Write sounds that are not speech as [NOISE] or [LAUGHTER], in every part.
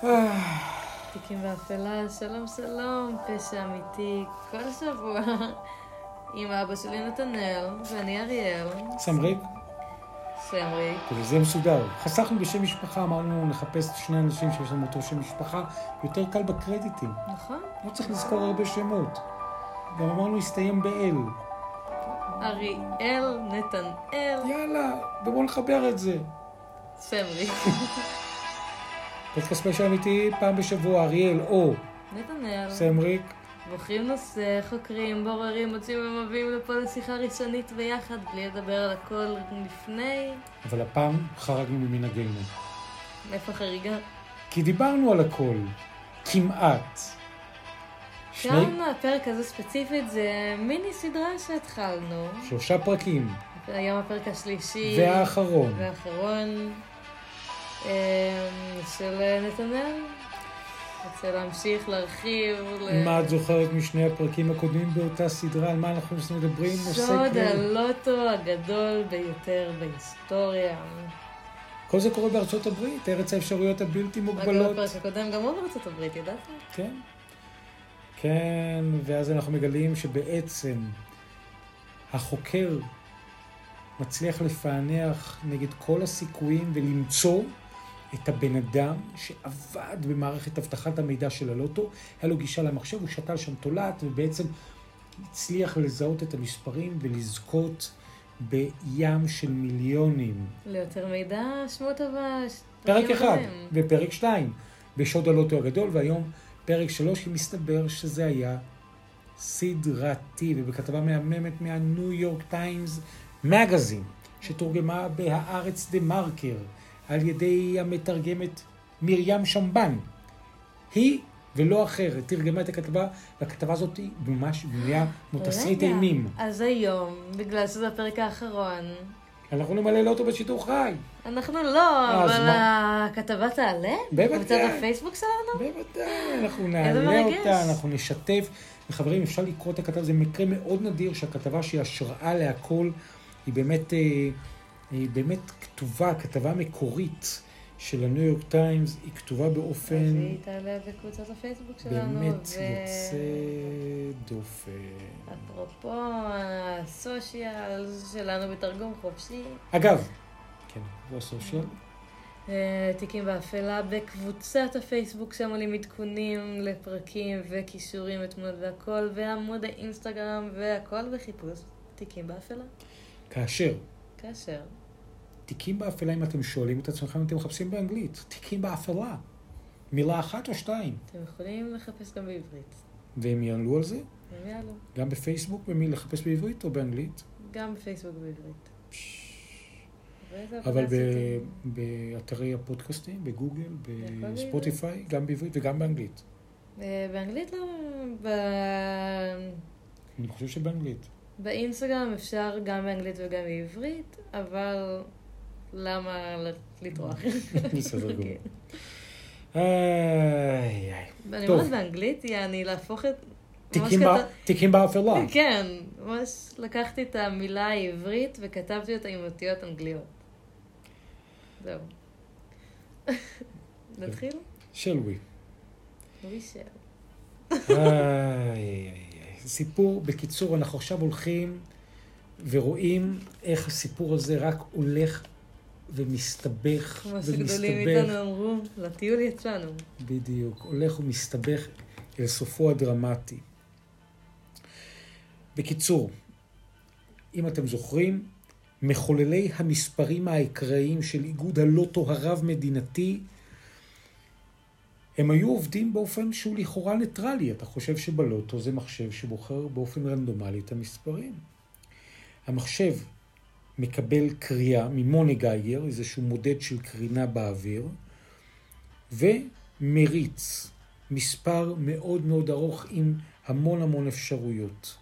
תיקים באפלה, שלום שלום, פשע אמיתי, כל שבוע עם אבא שלי נתנאל ואני אריאל. סמריק, סמרי. וזה מסודר. חסכנו בשם משפחה, אמרנו נחפש שני אנשים שיש להם אותו שם משפחה, יותר קל בקרדיטים. נכון? לא צריך לזכור הרבה שמות. גם אמרנו הסתיים באל. אריאל, נתנאל, יאללה, ובואו נחבר את זה. סמרי. [LAUGHS] פודקאסט פשע אמיתי, פעם בשבוע, אריאל או נתנאל. סמריק. בוחרים נושא, חוקרים, בוררים, מוצאים ומביאים לפה לשיחה ראשונית ביחד, בלי לדבר על הכל לפני. אבל הפעם חרגנו ממנהגנו. איפה החריגה? כי דיברנו על הכל. כמעט. שני, גם הפרק הזה ספציפית זה מיני סדרה שהתחלנו. שלושה פרקים. היום הפרק השלישי. והאחרון. והאחרון של נתנאל. רוצה להמשיך, להרחיב. ל- מה את זוכרת משני הפרקים הקודמים באותה סדרה? על מה אנחנו מדברים? סוד כללי. הלוטו הגדול ביותר בהיסטוריה. כל זה קורה בארצות הברית, ארץ האפשרויות הבלתי אגב, מוגבלות. הפרק הקודם גם הוא בארצות הברית, ידעת? כן. כן, ואז אנחנו מגלים שבעצם החוקר מצליח לפענח נגד כל הסיכויים ולמצוא את הבן אדם שעבד במערכת אבטחת המידע של הלוטו, היה לו גישה למחשב, הוא שתל שם תולעת ובעצם הצליח לזהות את המספרים ולזכות בים של מיליונים. ליותר מידע, שמעו טובה. פרק אחד ופרק שתיים בשוד הלוטו הגדול, והיום פרק שלוש, כי מסתבר שזה היה סדרתי, ובכתבה מהממת מהניו יורק טיימס מגזין, שתורגמה בהארץ דה מרקר על ידי המתרגמת מרים שמבן. היא ולא אחרת תרגמה את הכתבה, והכתבה הזאת היא ממש בנויה כמו תסריט אימים. אז היום, בגלל שזה הפרק האחרון, אנחנו נמלא לאוטו בשידור חי. אנחנו לא, אבל מה? הכתבה תעלה? בוודאי. בקבוצת הפייסבוק שלנו? בוודאי, אנחנו נעלה. אותה, אנחנו נשתף. וחברים, אפשר לקרוא את הכתבה, זה מקרה מאוד נדיר שהכתבה שהיא השראה להכל, היא באמת, אה, היא באמת כתובה, כתבה מקורית של הניו יורק טיימס, היא כתובה אז באופן היא תעלה בקבוצת הפייסבוק שלנו. באמת ו- יוצא דופן. אפרופו הסושיאל שלנו בתרגום חופשי, אגב, כן, זה הסושיאל. אה, תיקים באפלה, בקבוצת הפייסבוק שם עולים עדכונים לפרקים וכישורים ותמונות והכל, ועמוד האינסטגרם והכל בחיפוש תיקים באפלה. כאשר כאשר. תיקים באפלה, אם אתם שואלים את עצמכם, אתם מחפשים באנגלית. תיקים באפלה. מילה אחת או שתיים. אתם יכולים לחפש גם בעברית. והם יעלו על זה? הם יעלו. גם בפייסבוק, במי לחפש בעברית או באנגלית? גם בפייסבוק בעברית. אבל? באתרי הפודקאסטים, בגוגל? בספוטיפיי, גם בעברית וגם באנגלית. אה, באנגלית לא... ב... אני חושב שבאנגלית. באינסטגרם אפשר גם באנגלית וגם בעברית, אבל למה לטרוח? [LAUGHS] בסדר גמור. כן. איי, איי. אני. אומרת באנגלית, יעני להפוך את... תיקים באפלה. כן, ממש לקחתי את המילה העברית וכתבתי אותה עם אותיות אנגליות. זהו. [LAUGHS] נתחיל? של ווי. איי, איי. סיפור, בקיצור, אנחנו עכשיו הולכים ורואים איך הסיפור הזה רק הולך ומסתבך כמו שגדולים מאיתנו אמרו, לטיול יצאנו. בדיוק, הולך ומסתבך אל סופו הדרמטי. בקיצור, אם אתם זוכרים, מחוללי המספרים האקראיים של איגוד הלוטו הרב-מדינתי, הם היו עובדים באופן שהוא לכאורה ניטרלי. אתה חושב שבלוטו זה מחשב שבוחר באופן רנדומלי את המספרים. המחשב מקבל קריאה ממוני גייגר, איזשהו מודד של קרינה באוויר, ומריץ מספר מאוד מאוד ארוך עם המון המון אפשרויות.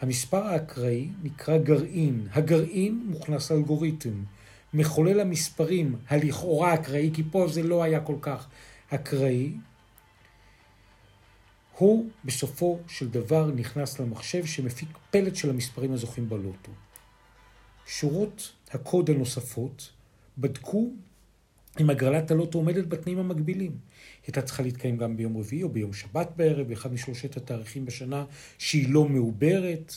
המספר האקראי נקרא גרעין. הגרעין מוכנס לאלגוריתם. מחולל המספרים הלכאורה אקראי, כי פה זה לא היה כל כך אקראי, הוא בסופו של דבר נכנס למחשב שמפיק פלט של המספרים הזוכים בלוטו. שורות הקוד הנוספות בדקו אם הגרלת הלוטו עומדת בתנאים המקבילים. הייתה צריכה להתקיים גם ביום רביעי או ביום שבת בערב, באחד משלושת התאריכים בשנה שהיא לא מעוברת.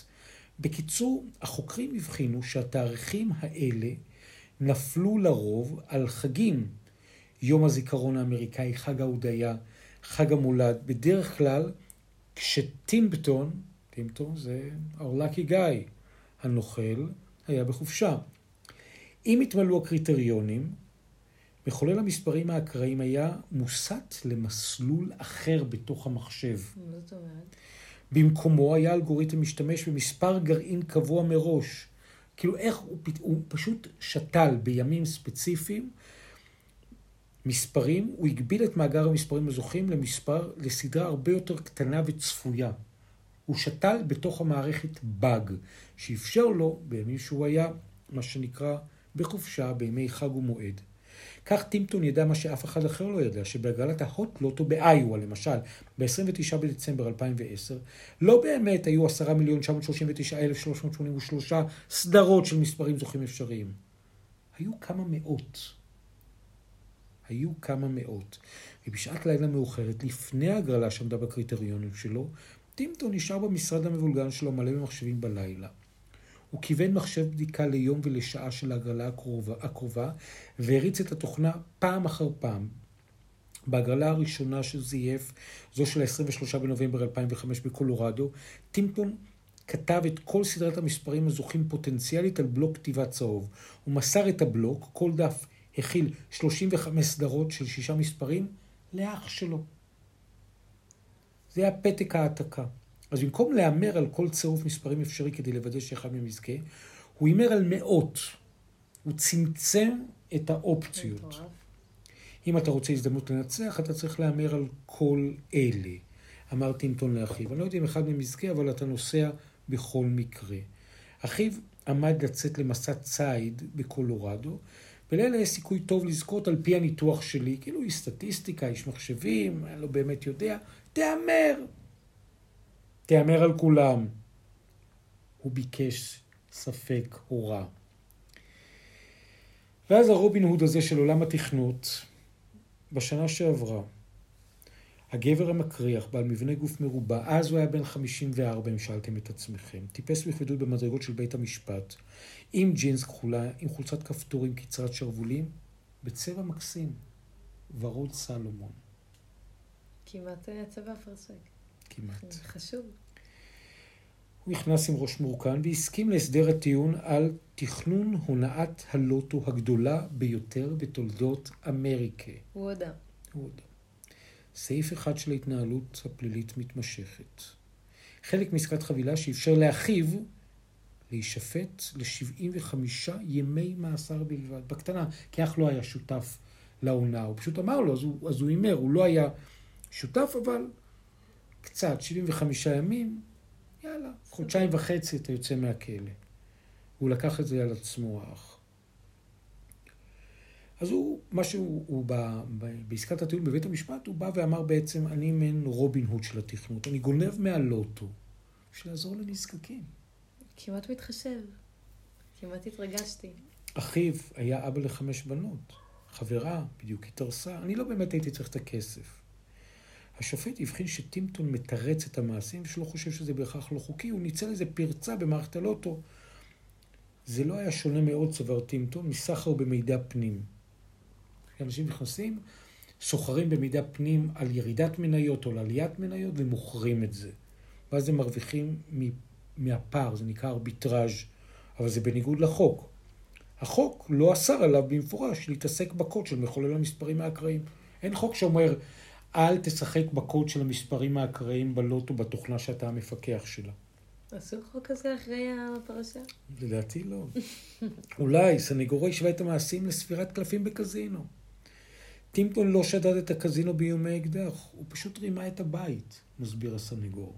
בקיצור, החוקרים הבחינו שהתאריכים האלה נפלו לרוב על חגים. יום הזיכרון האמריקאי, חג ההודיה, חג המולד. בדרך כלל, כשטימפטון, טימפטון זה our lucky guy, הנוכל, היה בחופשה. אם התמלאו הקריטריונים, מחולל המספרים האקראיים היה מוסט למסלול אחר בתוך המחשב. מה זאת אומרת? במקומו היה אלגוריתם משתמש במספר גרעין קבוע מראש. כאילו איך הוא, פת- הוא פשוט שתל בימים ספציפיים מספרים, הוא הגביל את מאגר המספרים הזוכים למספר, לסדרה הרבה יותר קטנה וצפויה. הוא שתל בתוך המערכת באג, שאפשר לו, בימים שהוא היה, מה שנקרא, בחופשה, בימי חג ומועד. כך טימפטון ידע מה שאף אחד אחר לא ידע, שבהגרלת ההוט לוטו באיואה, למשל, ב-29 בדצמבר 2010, לא באמת היו 10 מיליון 939,383 סדרות של מספרים זוכים אפשריים. היו כמה מאות. היו כמה מאות. ובשעת לילה מאוחרת, לפני ההגרלה שעמדה בקריטריונים שלו, טימפטון נשאר במשרד המבולגן שלו מלא במחשבים בלילה. הוא כיוון מחשב בדיקה ליום ולשעה של ההגרלה הקרובה, הקרובה והריץ את התוכנה פעם אחר פעם. בהגרלה הראשונה שזייף, זו של ה-23 בנובמבר 2005 בקולורדו, טימפטון כתב את כל סדרת המספרים הזוכים פוטנציאלית על בלוק כתיבה צהוב. הוא מסר את הבלוק, כל דף הכיל 35 סדרות של שישה מספרים, לאח שלו. זה היה פתק העתקה. אז במקום להמר על כל צירוף מספרים אפשרי כדי לוודא שאחד מהם יזכה, הוא הימר על מאות. הוא צמצם את האופציות. אם אתה רוצה הזדמנות לנצח, אתה צריך להמר על כל אלה. אמר טינטון לאחיו. אני לא יודע אם אחד מהם יזכה, אבל אתה נוסע בכל מקרה. אחיו עמד לצאת למסע ציד בקולורדו, ולאלה יש סיכוי טוב לזכות על פי הניתוח שלי, כאילו איש סטטיסטיקה, איש מחשבים, אני לא באמת יודע, תהמר. תהמר על כולם. הוא ביקש ספק הורע. ואז הרובין הוד הזה של עולם התכנות, בשנה שעברה, הגבר המקריח, בעל מבנה גוף מרובע, אז הוא היה בן 54, אם שאלתם את עצמכם, טיפס בכבדות במדרגות של בית המשפט, עם ג'ינס כחולה, עם חולצת כפתורים קצרת שרוולים, בצבע מקסים, ורוד סלומון, כמעט אה, צבע אפרסק. כמעט. חשוב. הוא נכנס עם ראש מורכן והסכים להסדר הטיעון על תכנון הונאת הלוטו הגדולה ביותר בתולדות אמריקה. הוא הודה. הוא הודה. סעיף אחד של ההתנהלות הפלילית מתמשכת. חלק מעסקת חבילה שאפשר לאחיו להישפט ל-75 ימי מאסר בלבד. בקטנה, כי אח לא היה שותף להונאה. הוא פשוט אמר לו, אז הוא, אז הוא הימר, הוא לא היה שותף, אבל קצת, 75 ימים, יאללה, חודשיים וחצי אתה יוצא מהכלא. הוא לקח את זה על עצמו, האח. אז הוא, מה שהוא, הוא ב, ב, בעסקת הטיעון בבית המשפט, הוא בא ואמר בעצם, אני מעין רובין הוד של התכנות, אני גונב מהלוטו, בשביל לעזור לנזקקים. כמעט מתחשב. כמעט התרגשתי. אחיו היה אבא לחמש בנות, חברה בדיוק התארסה, אני לא באמת הייתי צריך את הכסף. השופט הבחין שטימפטון מתרץ את המעשים ושלא חושב שזה בהכרח לא חוקי, הוא ניצל איזה פרצה במערכת הלוטו. זה לא היה שונה מאוד, סבר טימפטון, מסחר במידע פנים. אנשים נכנסים, סוחרים במידע פנים על ירידת מניות או על עליית מניות ומוכרים את זה. ואז הם מרוויחים מהפער, זה נקרא ארביטראז', אבל זה בניגוד לחוק. החוק לא אסר עליו במפורש להתעסק בקוד של מחולל המספרים האקראיים. אין חוק שאומר, אל תשחק בקוד של המספרים האקראיים בלוטו בתוכנה שאתה המפקח שלה. עשו חוק כזה אחרי הפרשה? לדעתי לא. [LAUGHS] אולי סנגורו השווה את המעשים לספירת קלפים בקזינו. טימפטון לא שדד את הקזינו באיומי אקדח, הוא פשוט רימה את הבית, מסביר הסנגור.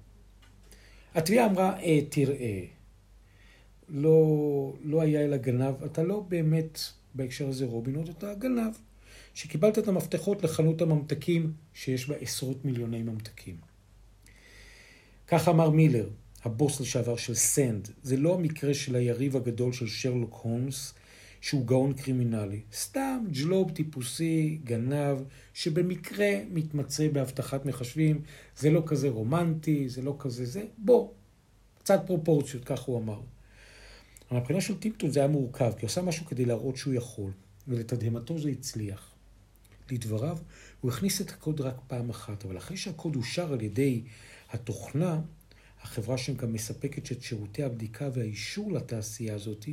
התביעה אמרה, אה, תראה, לא, לא היה אלא גנב, אתה לא באמת בהקשר הזה רובין הוד, אתה גנב, שקיבלת את המפתחות לחנות הממתקים שיש בה עשרות מיליוני ממתקים. כך אמר מילר, הבוס לשעבר של סנד, זה לא המקרה של היריב הגדול של שרלוק הולמס, שהוא גאון קרימינלי. סתם ג'לוב טיפוסי, גנב, שבמקרה מתמצא באבטחת מחשבים. זה לא כזה רומנטי, זה לא כזה זה. בוא, קצת פרופורציות, כך הוא אמר. אבל מבחינה של טימפטון זה היה מורכב, כי הוא עשה משהו כדי להראות שהוא יכול, ולתדהמתו זה הצליח. לדבריו, הוא הכניס את הקוד רק פעם אחת, אבל אחרי שהקוד אושר על ידי התוכנה, החברה שגם מספקת את שירותי הבדיקה והאישור לתעשייה הזאת,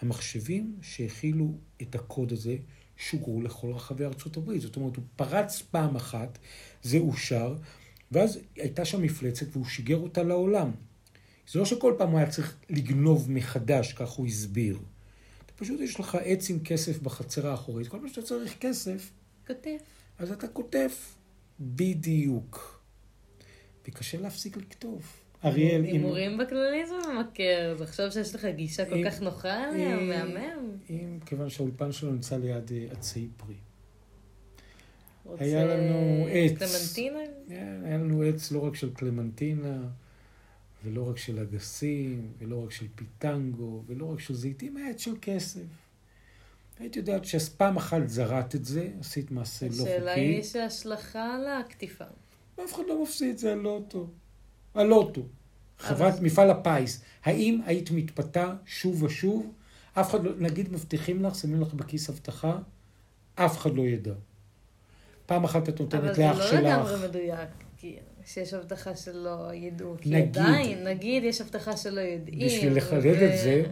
המחשבים שהכילו את הקוד הזה שוגרו לכל רחבי ארצות הברית. זאת אומרת, הוא פרץ פעם אחת, זה אושר, ואז הייתה שם מפלצת והוא שיגר אותה לעולם. זה לא שכל פעם הוא היה צריך לגנוב מחדש, כך הוא הסביר. פשוט, יש לך עץ עם כסף בחצר האחורית, כל פעם שאתה צריך כסף, כותב. אז אתה כותב בדיוק. וקשה להפסיק לכתוב. אריאל, אם... הימורים בכללי זה ממכר, אז עכשיו שיש לך גישה כל כך נוחה אליה, אם- מהמם. אם, כיוון שהאולפן שלו נמצא ליד אה, עצי פרי. היה לנו עץ. קלמנטינה? היה היה לנו עץ לא רק של קלמנטינה, ולא רק של אגסים, ולא רק של פיטנגו, ולא רק של זיתים, היה עץ של כסף. היית יודעת שפעם אחת זרעת את זה, עשית מעשה לא השאלה חוקי. היא יש השלכה על הקטיפה. אף אחד לא מפסיד, זה הלוטו. הלוטו. חברת אבל- מפעל הפיס. האם היית מתפתה שוב ושוב? אף אחד לא, נגיד מבטיחים לך, שמים לך בכיס הבטחה, אף אחד לא ידע. פעם אחת את אבל נותנת זה לאח לא שלך. לגמרי מדויק, כי שיש הבטחה שלא ידעו. כי נגיד. עדיין, נגיד, יש הבטחה שלא יודעים. בשביל לחדד ו- את זה,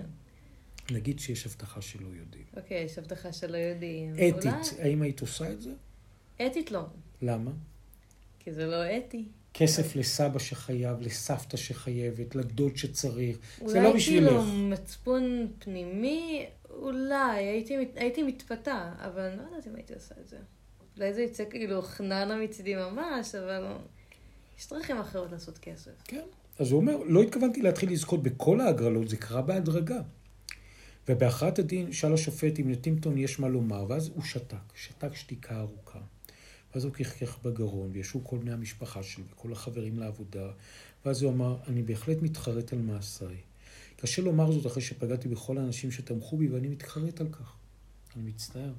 נגיד שיש הבטחה שלא יודעים. אוקיי, יש הבטחה שלא יודעים. אתית, אולי- האם היית עושה את זה? אתית לא, למה? כי זה לא אתי. כסף לסבא שחייב, לסבתא שחייבת, לדוד שצריך. זה אולי לא בשבילך. כאילו מצפון פנימי, אולי, הייתי, הייתי מתפתה, אבל אני לא יודעת אם הייתי עושה את זה. אולי זה יצא כאילו חננה מצידי ממש, אבל יש דרכים אחרות לעשות כסף. כן. אז הוא אומר, לא התכוונתי להתחיל לזכות בכל ההגרלות, זה קרה בהדרגה. ובהכרעת הדין שאל השופט אם לטימפטון יש מה לומר, ואז הוא שתק, שתק שתיקה ארוכה. ואז הוא כחכך בגרון, וישבו כל בני המשפחה שלו, וכל החברים לעבודה, ואז הוא אמר, אני בהחלט מתחרט על מעשיי. קשה לומר זאת אחרי שפגעתי בכל האנשים שתמכו בי, ואני מתחרט על כך. אני מצטער.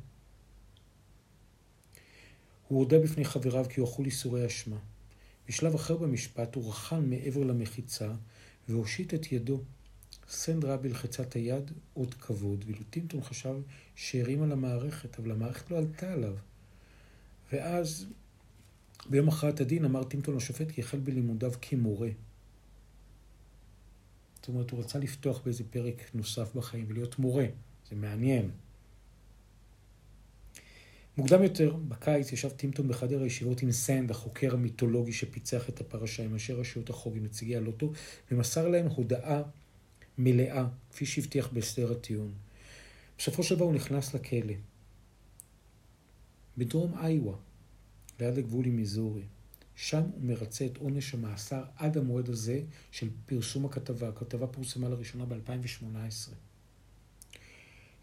הוא הודה בפני חבריו כי הוא אכול ייסורי אשמה. בשלב אחר במשפט הוא רחן מעבר למחיצה והושיט את ידו. סנד ראה בלחיצת היד עוד כבוד, ואילו טימפטון חשב שהרים על המערכת, אבל המערכת לא עלתה עליו. ואז, ביום הכרעת הדין, אמר טימפטון לשופט כי החל בלימודיו כמורה. זאת אומרת, הוא רצה לפתוח באיזה פרק נוסף בחיים ולהיות מורה. זה מעניין. מוקדם יותר, בקיץ, ישב טימפטון בחדר הישיבות עם סנד, החוקר המיתולוגי שפיצח את הפרשה עם אנשי רשויות החוק עם נציגי הלוטו, ומסר להם הודעה מלאה, כפי שהבטיח בהסדר הטיעון. בסופו של דבר הוא נכנס לכלא. בדרום איווה, ליד הגבול עם מיזורי. שם הוא מרצה את עונש המאסר עד המועד הזה של פרסום הכתבה. הכתבה פורסמה לראשונה ב-2018.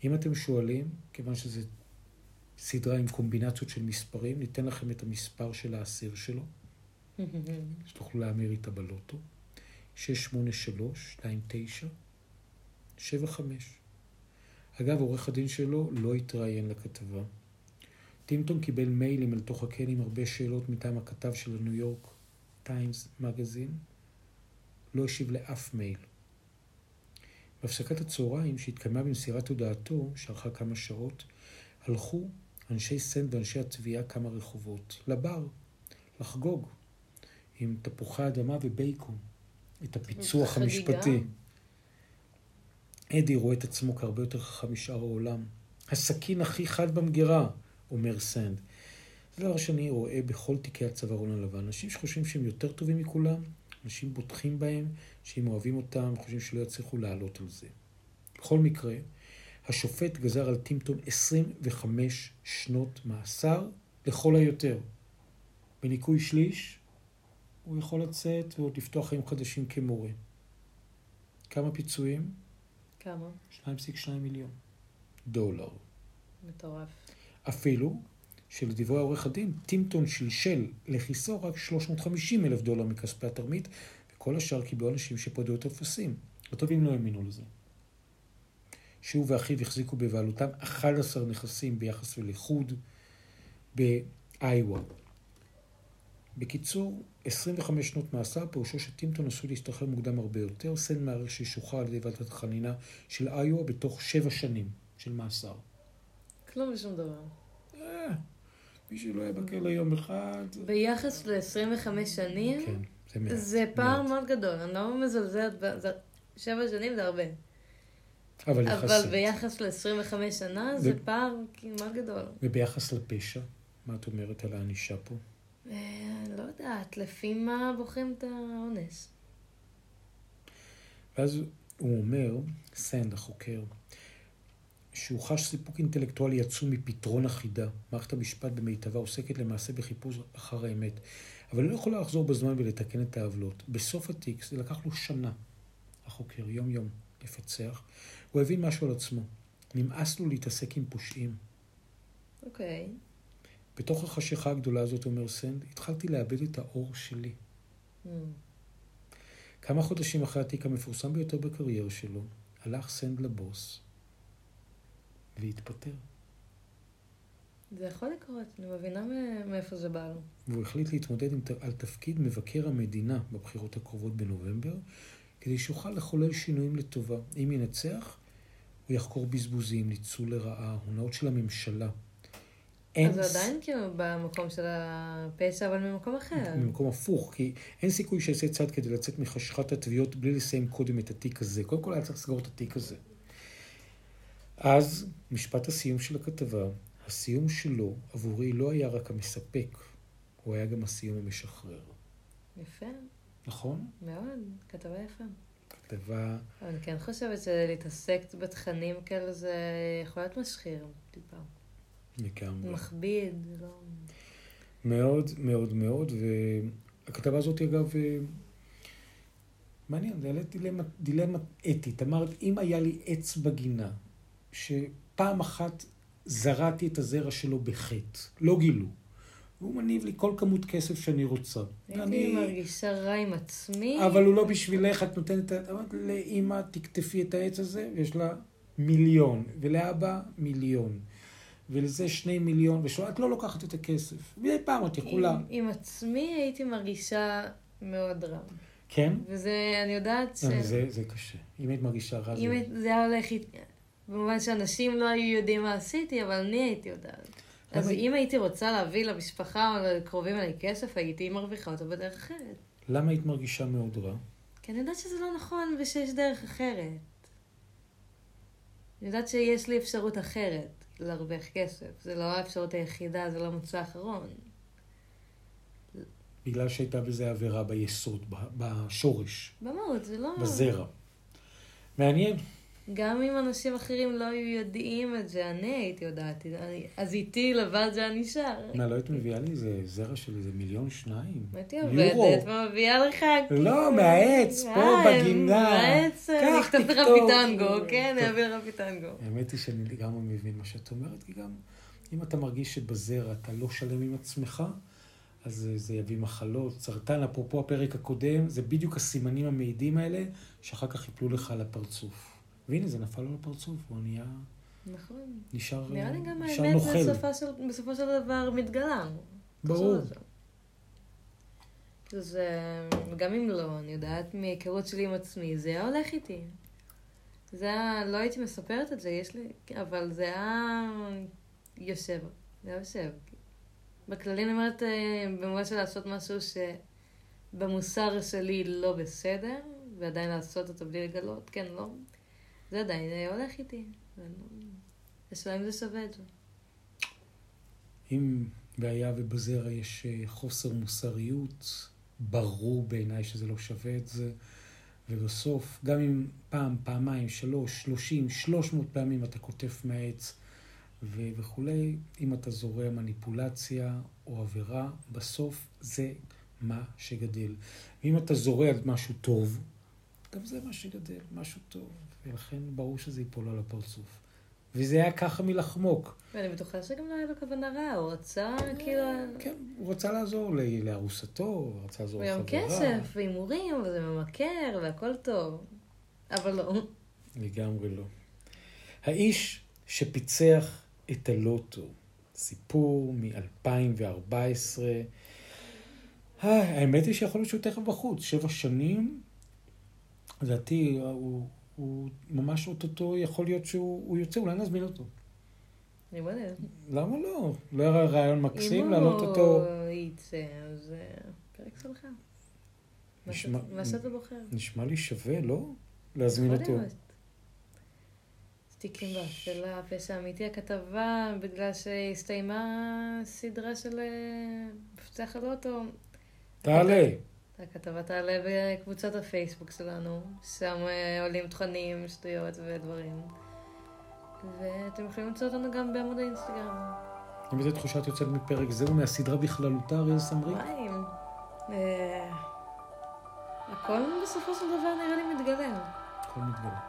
אם אתם שואלים, כיוון שזו סדרה עם קומבינציות של מספרים, ניתן לכם את המספר של האסיר שלו, [LAUGHS] שתוכלו להמיר איתה בלוטו. 683, 29, 75. אגב, עורך הדין שלו לא התראיין לכתבה. טימפטון קיבל מיילים אל תוך הכלא עם הרבה שאלות מטעם הכתב של הניו יורק טיימס מגזין. לא השיב לאף מייל. בהפסקת הצהריים שהתקיימה במסירת הודעתו, שארכה כמה שעות, הלכו אנשי סנד ואנשי התביעה כמה רחובות, לבר, לחגוג, עם תפוחי אדמה ובייקון, את הפיצוח. המשפטי. אדי רואה את עצמו כהרבה יותר חכם משאר העולם. הסכין הכי חד במגירה, אומר סנד. דבר שאני רואה בכל תיקי הצווארון הלבן. אנשים שחושבים שהם יותר טובים מכולם, אנשים בוטחים בהם, שאם אוהבים אותם, חושבים שלא יצליחו לעלות על זה. בכל מקרה, השופט גזר על טימפטון 25 שנות מאסר לכל היותר. בניכוי שליש, הוא יכול לצאת ועוד לפתוח חיים חדשים כמורה. כמה פיצויים? כמה? 2.2 מיליון דולר. מטורף. אפילו שלדברי עורך הדין, טימפטון שלשל לכיסו רק 350 אלף דולר מכספי התרמית, וכל השאר קיבלו אנשים שפרדו את הטפסים. הטובים לא האמינו לזה. שהוא ואחיו החזיקו בבעלותם 11 נכסים ביחס ולחוד באיווה. בקיצור, 25 שנות מאסר, פירושו שטימפטון עשוי להשתחרר מוקדם הרבה יותר. סן מעריך שישוחרר על ידי ועדת החנינה של איווה בתוך שבע שנים של מאסר. כלום ושום דבר. אה, מי שלא היה בכלא יום אחד... ביחס ל-25 שנים, כן, זה מעט. זה פער מעט. מאוד גדול. אני לא מזלזלת, שבע שנים זה הרבה. אבל אבל. ביחס ל-25 שנה ו- זה פער כמעט גדול. וביחס לפשע, מה את אומרת על הענישה פה? לא יודעת, לפי מה בוחרים את העונש. ואז הוא אומר, סנד, החוקר, שהוא חש סיפוק אינטלקטואלי עצום מפתרון החידה. מערכת המשפט במיטבה עוסקת למעשה בחיפוש אחר האמת, אבל לא יכולה לחזור בזמן ולתקן את העוולות. בסוף התיק זה לקח לו שנה, החוקר, יום-יום, לפצח. הוא הבין משהו על עצמו. נמאס לו להתעסק עם פושעים. אוקיי. בתוך החשיכה הגדולה הזאת, אומר סנד, התחלתי לאבד את האור שלי. Hmm. כמה חודשים אחרי התיק המפורסם ביותר בקריירה שלו, הלך סנד לבוס והתפטר. זה יכול לקרות, אני מבינה מאיפה זה בא לו. והוא החליט להתמודד עם, על תפקיד מבקר המדינה בבחירות הקרובות בנובמבר, כדי שיוכל לחולל שינויים לטובה. אם ינצח, הוא יחקור בזבוזים, ניצול לרעה, הונאות של הממשלה. אין אז זה עדיין כאילו במקום של הפשע, אבל ממקום אחר. ממקום הפוך, כי אין סיכוי שיעשה צעד כדי לצאת מחשכת התביעות בלי לסיים קודם את התיק הזה. קודם כל היה צריך לסגור את התיק הזה. אז, משפט הסיום של הכתבה, הסיום שלו עבורי לא היה רק המספק, הוא היה גם הסיום המשחרר. יפה, נכון? מאוד, כתבה יפה. כתבה, אני כן חושבת שלהתעסק בתכנים כאלה זה יכול להיות משחיר טיפה. לגמרי. מכביד, לא... מאוד מאוד מאוד, והכתבה הזאת אגב, אה, מעניין, זה דילמה, דילמה אתית. אמרת, אם היה לי עץ בגינה, שפעם אחת זרעתי את הזרע שלו בחטא, לא גילו, והוא מניב לי כל כמות כסף שאני רוצה. הייתי מרגישה רע עם עצמי. אבל הוא לא בשבילך, את נותנת, את אמרת לאמא, תקטפי את העץ הזה, ויש לה מיליון, ולאבא מיליון, ולזה שני מיליון, ואת לא לוקחת את הכסף. מדי פעם את יכולה. עם, עם עצמי הייתי מרגישה מאוד רע. כן? וזה, אני יודעת ש... אה, זה, זה קשה. אם היית מרגישה רע, אם זה... זה היה הולך איתי... במובן שאנשים לא היו יודעים מה עשיתי, אבל אני הייתי יודעת. אז אם הייתי רוצה להביא למשפחה או לקרובים אליי כסף, הייתי מרוויחה אותו בדרך אחרת. למה היית מרגישה מאוד רע? כי אני יודעת שזה לא נכון ושיש דרך אחרת. אני יודעת שיש לי אפשרות אחרת להרוויח כסף. זה לא האפשרות היחידה, זה לא המוצא האחרון. בגלל שהייתה בזה עבירה ביסוד, בשורש, במהות, זה לא... בזרע. מעניין. גם אם אנשים אחרים לא היו יודעים את זה, אני הייתי יודעת. אז איתי לבד זה היה נשאר. מה, לא היית מביאה לי איזה זרע של איזה מיליון שניים? הייתי. עובדת ומביאה לך... לא, מהעץ, פה אה, בגינה. מהעץ, אכתוב לך. פיטנגו, כן, אביא לך פיטנגו. האמת היא שאני לגמרי מבין מה שאת אומרת, כי גם אם אתה מרגיש שבזרע אתה לא שלם עם עצמך, אז זה, זה יביא מחלות. סרטן, אפרופו הפרק הקודם, זה בדיוק הסימנים המעידים האלה, שאחר כך יפלו לך על הפרצוף. והנה, זה נפל לו לפרצוף, הוא נהיה, נכון. נשאר, נראה לי גם נשאר האמת נוכל. בסופו של- בסופו של דבר מתגלה. ברור. זה, גם אם לא, אני יודעת מהיכרות שלי עם עצמי, זה היה הולך איתי. זה היה, לא הייתי מספרת את זה, יש לי, אבל זה היה יושב, זה היה יושב. בכללי אני אומרת, אה, במובן של לעשות משהו שבמוסר שלי לא בסדר, ועדיין לעשות אותו בלי לגלות, כן, לא, זה עדיין הולך איתי. השאלה זה זה. אם והיה ובזרע יש אה, חוסר מוסריות, ברור בעיניי שזה לא שווה את זה. ובסוף, גם אם פעם, פעמיים, שלוש, שלושים, שלוש מאות פעמים אתה קוטף מהעץ ו- וכולי, אם אתה זורע מניפולציה או עבירה, בסוף זה מה שגדל. ואם אתה זורע משהו טוב, גם זה מה שגדל, משהו טוב. ולכן ברור שזה ייפול על הפרצוף. וזה היה ככה מלחמוק. ואני בטוחה שגם לא היה לו כוונה רעה, הוא רצה כאילו... כן, הוא רצה לעזור ל- לארוסתו, הוא רצה לעזור וגם לחברה. כסף, והימורים, וזה ממכר, והכל טוב. אבל לא. לגמרי לא. האיש שפיצח את הלוטו, סיפור מ-2014. האמת היא שיכול להיות שהוא תכף בחוץ, שבע שנים. לדעתי, הוא, הוא ממש אוטוטו, יכול להיות שהוא יוצא, אולי נזמין אותו. אני. למה לא? לא היה רעיון מקסים להעלות אותו? אם הוא יצא, אז אה, פרק שלך. נשמע- מה שאתה בוחר. נשמע לי שווה, לא? להזמין אותו. סטיקים באפלה, פשע אמיתי, הכתבה, בגלל שהסתיימה סדרה של אה, מפתח הלוטו. תעלה. הכתבה תעלה בקבוצת הפייסבוק שלנו, שם אה, עולים תכנים, שטויות ודברים. ואתם יכולים למצוא אותנו גם בעמוד האינסטגרם. עם איזה תחושה את יוצאת מפרק זה ומהסדרה בכללותה, אריאל סמריק? מים. אה, הכל בסופו של דבר נראה לי מתגלה. הכל מתגלה.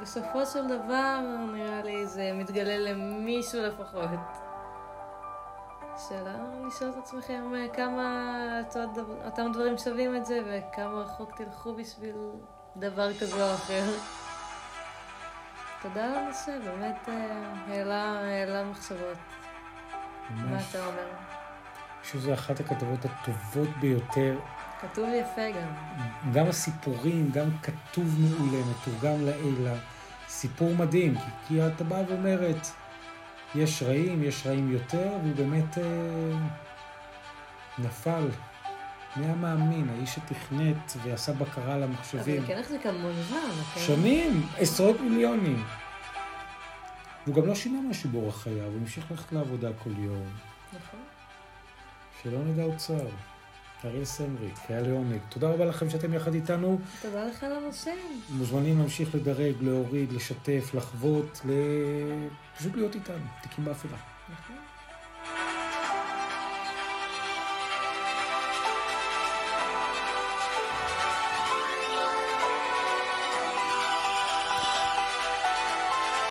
בסופו של דבר, נראה לי זה מתגלה למישהו לפחות. שאלה לשאול את עצמכם אה, כמה אותם דברים שווים את זה וכמה רחוק תלכו בשביל דבר כזה או אחר. תודה על הנושא, באמת אה, העלה, העלה מחשבות. מה. אתה אומר? שזו אחת הכתבות הטובות ביותר. כתוב יפה גם. גם הסיפורים, גם כתוב מעולה, מתורגם לעילה. סיפור מדהים, כי, כי אתה בא ואומרת, יש רעים, יש רעים יותר, והוא באמת אה, נפל. מי המאמין? האיש שתכנת ועשה בקרה על אבל. זה כן החזיק המון זמן, נכון? שנים, עשרות מיליונים. והוא גם לא שינה משהו באורח חייו, הוא המשיך ללכת לעבודה כל יום. נכון. שלא נדע עוד צער. היה לי עונג. תודה רבה לכם שאתם יחד איתנו. תודה לך על הנושא. מוזמנים להמשיך לדרג, להוריד, לשתף, לחוות, ל... פשוט להיות איתנו. תיקים באפלה. נכון.